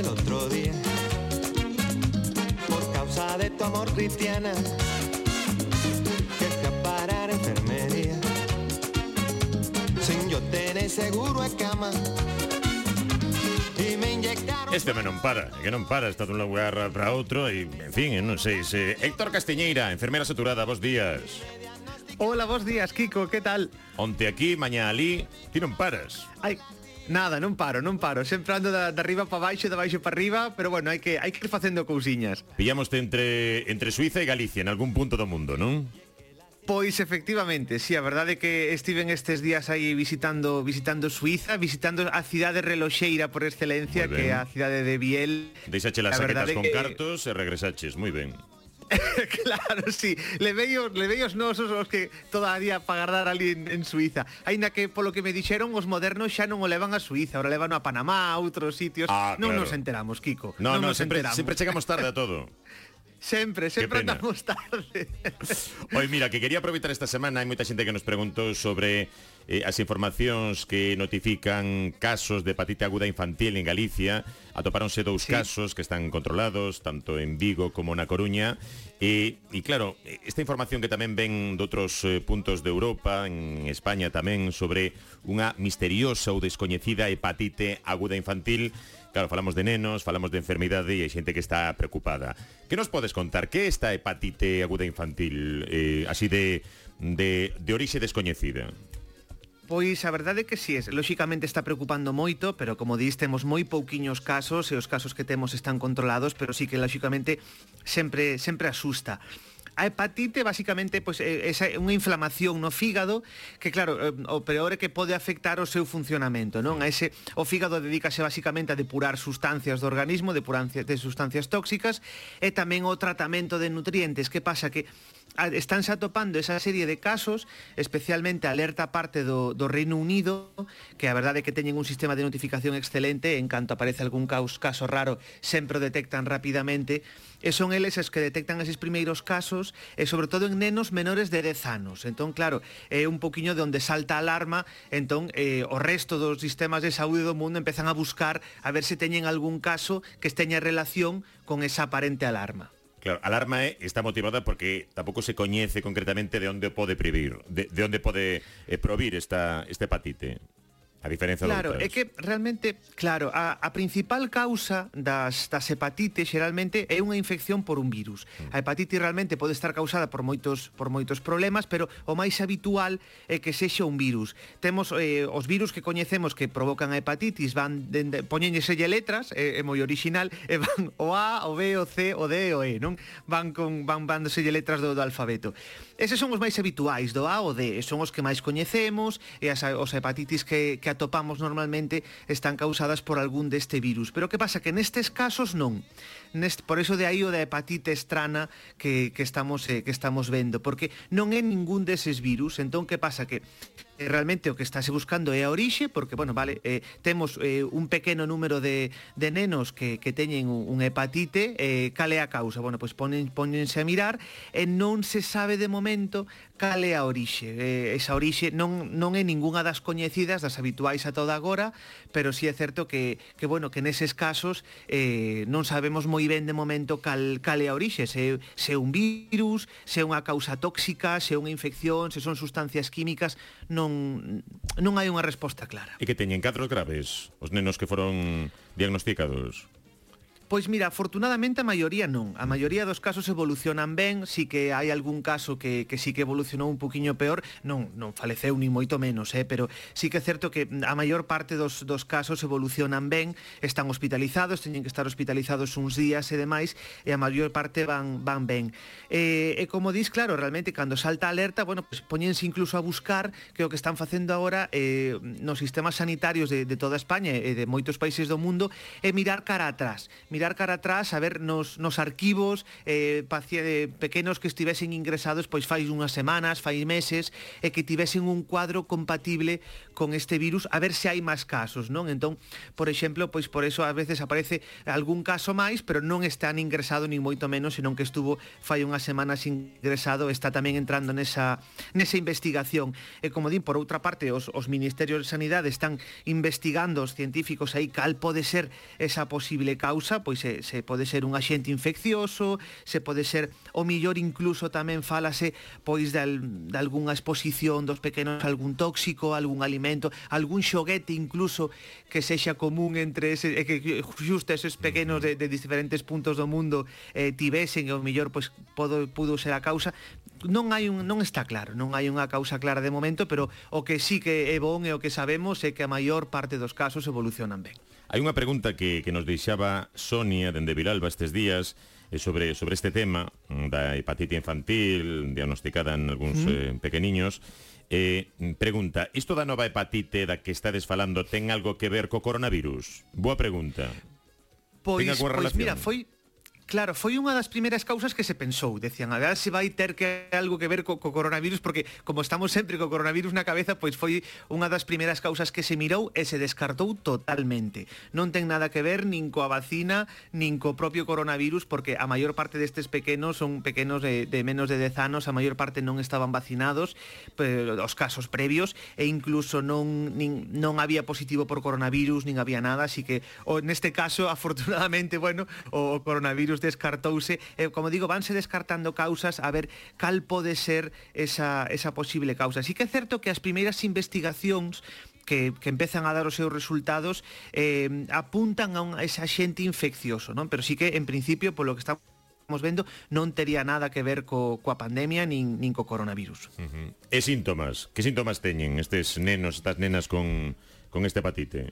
el otro día. Por causa de tu amor cristiana, que a enfermería. Sin yo tener seguro de cama. Y me inyectaron. Este me non para, que non para, está dun lugar para outro e, en fin, non sei se... Héctor Castiñeira, enfermera saturada, bos días. Hola, vos días, Kiko, que tal? Onte aquí, mañá ali, ti non paras. Ai, Nada, non paro, non paro, sempre ando da, da arriba para baixo, da baixo para arriba, pero bueno, hai que hai que ir facendo cousiñas. Pillámoste entre entre Suiza e Galicia en algún punto do mundo, non? Pois efectivamente, si, sí, a verdade é que estiven estes días aí visitando visitando Suiza, visitando a cidade reloxeira por excelencia, que é a cidade de Biel. Deixache las saquetas con que... cartos e regresaches, moi ben. claro, sí. Leveios, le veios nosos os que todavía para agardar ali en, en Suiza. Aínda que polo que me dixeron os modernos xa non o levan a Suiza, ahora levano a Panamá, a outros sitios. Ah, non claro. nos enteramos, Kiko. No, non no, nos sempre, enteramos. sempre chegamos tarde a todo. Sempre, sempre andamos tarde. Oi, mira, que quería aproveitar esta semana, hai moita xente que nos preguntou sobre eh, as informacións que notifican casos de hepatite aguda infantil en Galicia. Atopáronse dous sí. casos que están controlados, tanto en Vigo como na Coruña. E, e claro, esta información que tamén ven de outros eh, puntos de Europa, en España tamén, sobre unha misteriosa ou descoñecida hepatite aguda infantil, Claro, falamos de nenos, falamos de enfermidade e hai xente que está preocupada. Que nos podes contar? Que é esta hepatite aguda infantil, eh, así de, de, de orixe descoñecida? Pois a verdade é que si sí, es, lóxicamente está preocupando moito, pero como dis, temos moi pouquiños casos e os casos que temos están controlados, pero sí que lóxicamente sempre sempre asusta. A hepatite basicamente pois pues, é unha inflamación no fígado que claro, eh, o peor é que pode afectar o seu funcionamento, non? A ese o fígado dedícase basicamente a depurar sustancias do organismo, depurancia de sustancias tóxicas e tamén o tratamento de nutrientes. Que pasa que estánse atopando esa serie de casos, especialmente alerta parte do, do Reino Unido, que a verdade é que teñen un sistema de notificación excelente, en canto aparece algún caos, caso raro, sempre o detectan rapidamente, e son eles os que detectan eses primeiros casos casos, e sobre todo en nenos menores de 10 anos. Entón, claro, é un poquiño de onde salta a alarma, entón eh, o resto dos sistemas de saúde do mundo empezan a buscar a ver se teñen algún caso que esteña relación con esa aparente alarma. Claro, a alarma é, está motivada porque tampouco se coñece concretamente de onde pode previr, de, de onde pode eh, provir esta, este hepatite. A diferencia Claro, é que realmente, claro, a, a principal causa das, das hepatites xeralmente é unha infección por un virus. Mm. A hepatite realmente pode estar causada por moitos por moitos problemas, pero o máis habitual é que sexa un virus. Temos eh, os virus que coñecemos que provocan a hepatitis, van dende, poñéñeselle letras, é, é moi original, e van o A, o B, o C, o D, o E, non? Van con van vándoselle letras do, do alfabeto. Eses son os máis habituais, do A ao D, son os que máis coñecemos, e as, os hepatitis que, que que atopamos normalmente están causadas por algún deste virus. Pero que pasa? Que nestes casos non. Nest, por eso de aí o da hepatite estrana que, que, estamos, eh, que estamos vendo, porque non é ningún deses virus. Entón, que pasa? Que Eh, realmente o que estáse buscando é a orixe, porque, bueno, vale, eh, temos eh, un pequeno número de, de nenos que, que teñen un, un hepatite, eh, cal é a causa? Bueno, pois ponen, ponense a mirar e non se sabe de momento cal é a orixe. Eh, esa orixe non, non é ningunha das coñecidas, das habituais a toda agora, pero sí é certo que, que bueno, que neses casos eh, non sabemos moi ben de momento cal, cal é a orixe, se, se é un virus, se é unha causa tóxica, se é unha infección, se son sustancias químicas, non non non hai unha resposta clara. E que teñen catros graves os nenos que foron diagnosticados. Pois mira, afortunadamente a maioría non. A maioría dos casos evolucionan ben, si que hai algún caso que, que sí si que evolucionou un poquinho peor, non, non faleceu ni moito menos, eh? pero sí si que é certo que a maior parte dos, dos casos evolucionan ben, están hospitalizados, teñen que estar hospitalizados uns días e demais, e a maior parte van, van ben. E, e como dis, claro, realmente, cando salta a alerta, bueno, pues, poñense incluso a buscar que o que están facendo agora eh, nos sistemas sanitarios de, de toda España e de moitos países do mundo é mirar cara atrás, mirar mirar cara atrás, a ver nos, nos arquivos eh, eh, pequenos que estivesen ingresados pois fai unhas semanas, fai meses, e que tivesen un cuadro compatible con este virus, a ver se hai máis casos, non? Entón, por exemplo, pois por eso a veces aparece algún caso máis, pero non está ingresado ni moito menos, senón que estuvo fai unhas semanas ingresado, está tamén entrando nesa, nesa investigación. E como din, por outra parte, os, os ministerios de Sanidade están investigando os científicos aí cal pode ser esa posible causa, pois pois se, se pode ser un axente infeccioso, se pode ser o millor incluso tamén falase pois de, de algunha exposición dos pequenos algún tóxico, algún alimento, algún xoguete incluso que sexa común entre ese, que xusto esos pequenos de, de diferentes puntos do mundo eh, tivesen e o millor pois podo, pudo ser a causa non hai un non está claro, non hai unha causa clara de momento, pero o que sí que é bon e o que sabemos é que a maior parte dos casos evolucionan ben. Hai unha pregunta que, que nos deixaba Sonia dende Vilalba estes días eh, sobre, sobre este tema mm, da hepatite infantil diagnosticada en algúns mm. eh, pequeniños Eh, pregunta, isto da nova hepatite da que estades falando ten algo que ver co coronavirus? Boa pregunta. Pois, pois mira, foi Claro, foi unha das primeiras causas que se pensou. Decían, a ver se vai ter que algo que ver co, co coronavirus, porque como estamos sempre co coronavirus na cabeza, pois foi unha das primeiras causas que se mirou e se descartou totalmente. Non ten nada que ver nin coa vacina, nin co propio coronavirus, porque a maior parte destes pequenos son pequenos de, de menos de 10 anos, a maior parte non estaban vacinados, pero, os casos previos, e incluso non, nin, non había positivo por coronavirus, nin había nada, así que o, neste caso, afortunadamente, bueno, o, o coronavirus descartouse, e, como digo, vanse descartando causas a ver cal pode ser esa, esa posible causa. Así que é certo que as primeiras investigacións que, que empezan a dar os seus resultados eh, apuntan a, un, a ese xente infeccioso, non? Pero sí que, en principio, polo que estamos estamos vendo non tería nada que ver co, coa pandemia nin, nin co coronavirus. Uh -huh. E síntomas? Que síntomas teñen estes nenos, estas nenas con, con este hepatite?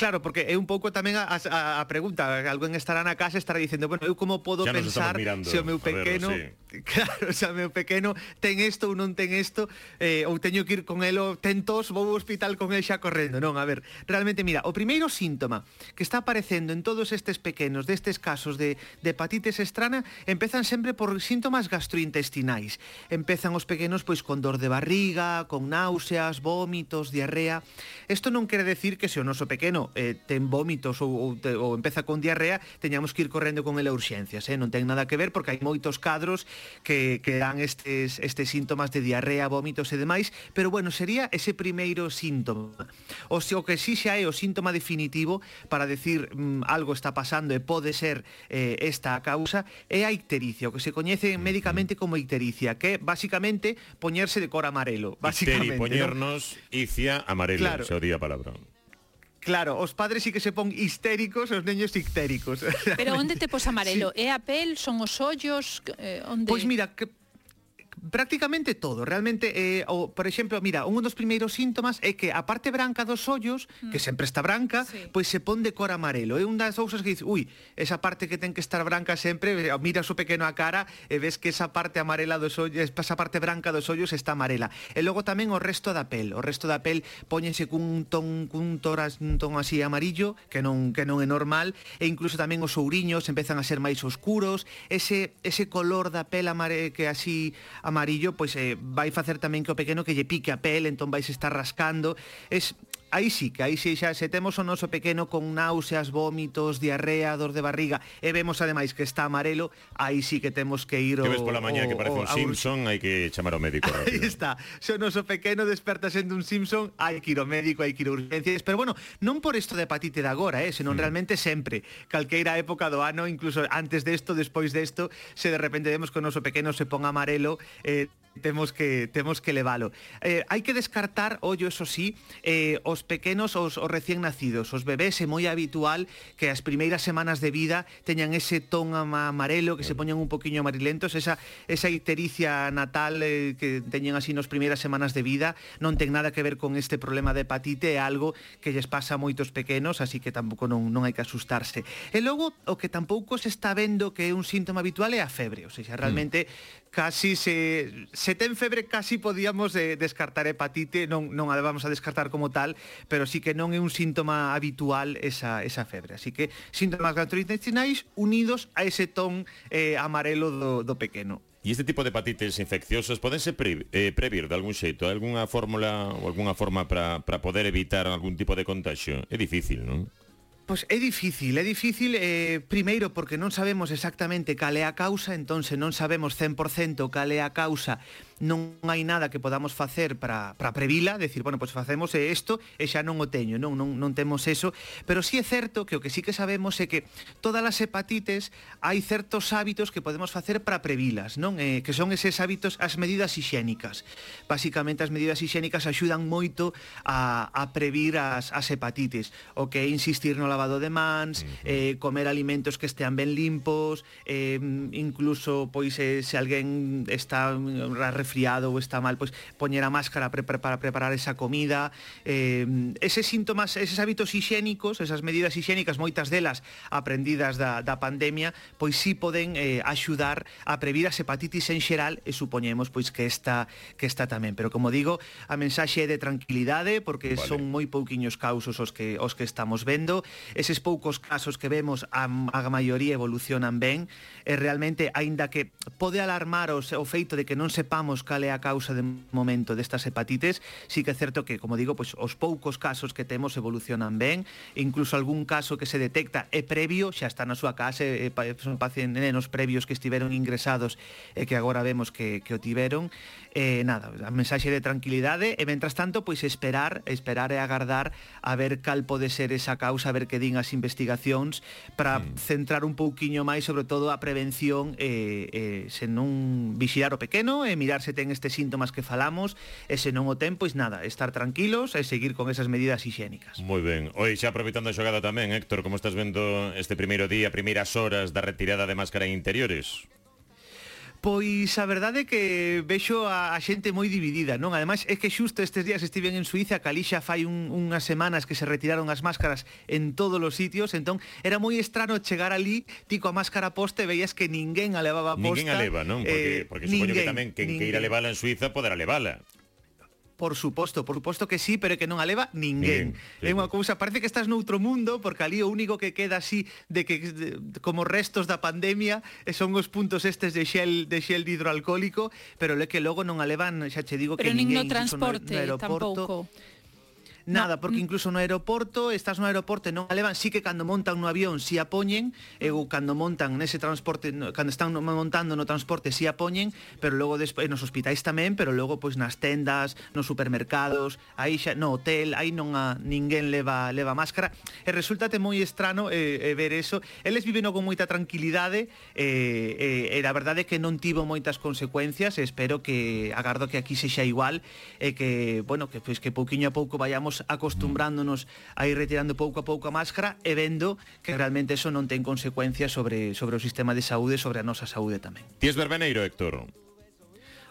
Claro, porque é un pouco tamén a, a, a pregunta, alguén estará na casa e estará dicendo, bueno, eu como podo ya pensar se o meu pequeno, ver, sí. claro, se o meu pequeno ten isto ou non ten isto, eh, ou teño que ir con elo tentos, vou ao hospital con el xa correndo, non, a ver, realmente, mira, o primeiro síntoma que está aparecendo en todos estes pequenos destes casos de, de hepatitis estrana empezan sempre por síntomas gastrointestinais. Empezan os pequenos pois con dor de barriga, con náuseas, vómitos, diarrea. Isto non quere decir que se o noso pequeno pequeno eh, ten vómitos ou, ou, te, ou empeza con diarrea, teñamos que ir correndo con ele a urxencias, eh? non ten nada que ver porque hai moitos cadros que, que dan estes, estes síntomas de diarrea, vómitos e demais, pero bueno, sería ese primeiro síntoma. O, o que si sí xa é o síntoma definitivo para decir mm, algo está pasando e pode ser eh, esta a causa, é a ictericia, o que se coñece médicamente como ictericia, que basicamente poñerse de cor amarelo, basicamente. Icteri, poñernos, ¿no? icia amarelo, claro. día a palabra. Claro, os padres sí que se pon histéricos os neños ictéricos. Pero onde te pos amarelo? Sí. É a pel, son os ollos? Eh, onde... Pois mira, que Prácticamente todo, realmente, eh, o, por exemplo, mira, un dos primeiros síntomas é que a parte branca dos ollos, mm. que sempre está branca, sí. pois se pon de cor amarelo. É un das cousas que dices, ui, esa parte que ten que estar branca sempre, eh, mira o pequeno a cara e ves que esa parte amarela dos ollos, esa parte branca dos ollos está amarela. Eh, e logo tamén o resto da pel, o resto da pel póñense cun ton, cun toras, un ton así amarillo, que non, que non é normal, e incluso tamén os ouriños empezan a ser máis oscuros, ese, ese color da pel amare, que así amarillo pois eh, vai facer tamén que o pequeno que lle pique a pel, entón vais estar rascando. Es aí sí que aí sí, xa se temos o noso pequeno con náuseas, vómitos, diarrea, dor de barriga e vemos ademais que está amarelo, aí sí que temos que ir o Que ves pola mañá que parece o, un Simpson, hai que chamar ao médico rápido. Aí está. Se o noso pequeno desperta sendo un Simpson, hai que ir ao médico, hai que ir a urgencias, pero bueno, non por isto de hepatite de agora, eh, senón mm. realmente sempre, calqueira época do ano, incluso antes desto, despois desto, se de repente vemos que o noso pequeno se pon amarelo, eh, Temos que temos que levalo. Eh, hai que descartar, ollo, eso sí, eh, os pequenos, os, os recién nacidos, os bebés, é moi habitual que as primeiras semanas de vida teñan ese ton amarelo, que se poñan un poquinho amarilentos, esa, esa ictericia natal eh, que teñen así nos primeiras semanas de vida, non ten nada que ver con este problema de hepatite, é algo que lles pasa a moitos pequenos, así que tampouco non, non hai que asustarse. E logo, o que tampouco se está vendo que é un síntoma habitual é a febre, ou seja, mm. realmente mm. casi se se ten febre casi podíamos eh, descartar hepatite, non, non a vamos a descartar como tal, pero sí que non é un síntoma habitual esa, esa febre. Así que síntomas gastrointestinais unidos a ese ton eh, amarelo do, do pequeno. E este tipo de hepatites infecciosas podense pre, eh, previr de algún xeito? Alguna fórmula ou alguna forma para poder evitar algún tipo de contagio? É difícil, non? Pois é difícil, é difícil eh, primeiro porque non sabemos exactamente cal é a causa, entonces non sabemos 100% cal é a causa non hai nada que podamos facer para, para previla, decir, bueno, pois pues facemos isto e xa non o teño, non, non, non temos eso, pero sí é certo que o que sí que sabemos é que todas as hepatites hai certos hábitos que podemos facer para previlas, non? Eh, que son eses hábitos, as medidas higiénicas. Básicamente as medidas higiénicas axudan moito a, a previr as, as hepatites, o que é insistir no lavado de mans, eh, comer alimentos que estean ben limpos, eh, incluso pois eh, se alguén está resfriado ou está mal, pois poñer a máscara pre para preparar esa comida. Eh, eses síntomas, eses hábitos higiénicos, esas medidas higiénicas, moitas delas aprendidas da, da pandemia, pois sí poden eh, axudar a previr as hepatitis en xeral e supoñemos pois que esta, que esta tamén. Pero como digo, a mensaxe é de tranquilidade porque vale. son moi pouquiños causos os que, os que estamos vendo. Eses poucos casos que vemos a, a maioría evolucionan ben e realmente, aínda que pode alarmar o, o feito de que non sepamos sabemos cal é a causa de momento destas hepatites, sí que é certo que, como digo, pois os poucos casos que temos evolucionan ben, e incluso algún caso que se detecta é previo, xa está na súa casa, é, é, son pacientes nenos previos que estiveron ingresados e que agora vemos que, que o tiveron, eh, nada, a mensaxe de tranquilidade e mentras tanto, pois esperar, esperar e agardar a ver cal pode ser esa causa, a ver que din as investigacións para mm. centrar un pouquiño máis sobre todo a prevención e, eh, eh, se non vixiar o pequeno e mirar se ten estes síntomas que falamos, e se non o ten, pois nada, estar tranquilos e seguir con esas medidas higiénicas. Moi ben. Oi, xa aproveitando a xogada tamén, Héctor, como estás vendo este primeiro día, primeiras horas da retirada de máscara en interiores? Pois a verdade é que vexo a, a xente moi dividida, non? Ademais, é que xusto estes días estiven en Suiza, Calixa fai un, unhas semanas que se retiraron as máscaras en todos os sitios, entón era moi estrano chegar ali, ti coa máscara posta e veías que ninguén a levaba posta. Ninguén a leva, non? Porque, eh, porque supoño ninguén, que tamén quen ninguén. queira levala en Suiza poderá levala. Por suposto, por suposto que sí, pero que non a leva ninguén. ninguén é unha cousa, parece que estás noutro mundo, porque ali o único que queda así de que de, como restos da pandemia eh, son os puntos estes de xel de xel de hidroalcohólico, pero é que logo non a levan, xa che digo pero que ninguén, no transporte no, no tampouco nada, no. porque incluso no aeroporto, estás no aeroporto e non a levan, sí que cando montan no avión si sí a poñen, e ou cando montan nese transporte, cando están montando no transporte si sí a poñen, pero logo despois nos hospitais tamén, pero logo pois nas tendas, nos supermercados, aí xa no hotel, aí non a ninguén leva leva máscara. E resultate moi estrano eh, eh, ver eso. Eles viven con moita tranquilidade eh, eh, e a verdade é que non tivo moitas consecuencias, espero que agardo que aquí sexa igual e eh, que, bueno, que pois que pouquiño a pouco vayamos vamos acostumbrándonos a ir retirando pouco a pouco a máscara e vendo que realmente eso non ten consecuencias sobre, sobre o sistema de saúde e sobre a nosa saúde tamén. Ties verbeneiro, Héctor?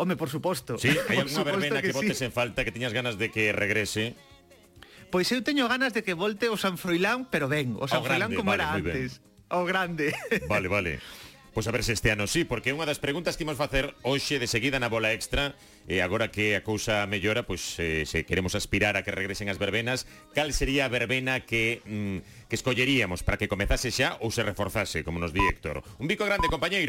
Home, por suposto. Sí, hai algunha verbena que, que botes sí. en falta, que tiñas ganas de que regrese? Pois eu teño ganas de que volte o San Froilán, pero ben, o San Froilán como vale, era antes. Ben. O grande. Vale, vale. Pois a ver se este ano sí, porque unha das preguntas que imos facer hoxe de seguida na bola extra e agora que a cousa mellora, pois eh, se queremos aspirar a que regresen as verbenas, cal sería a verbena que mm, que escolleríamos para que comezase xa ou se reforzase, como nos di Héctor. Un bico grande, compañeiro.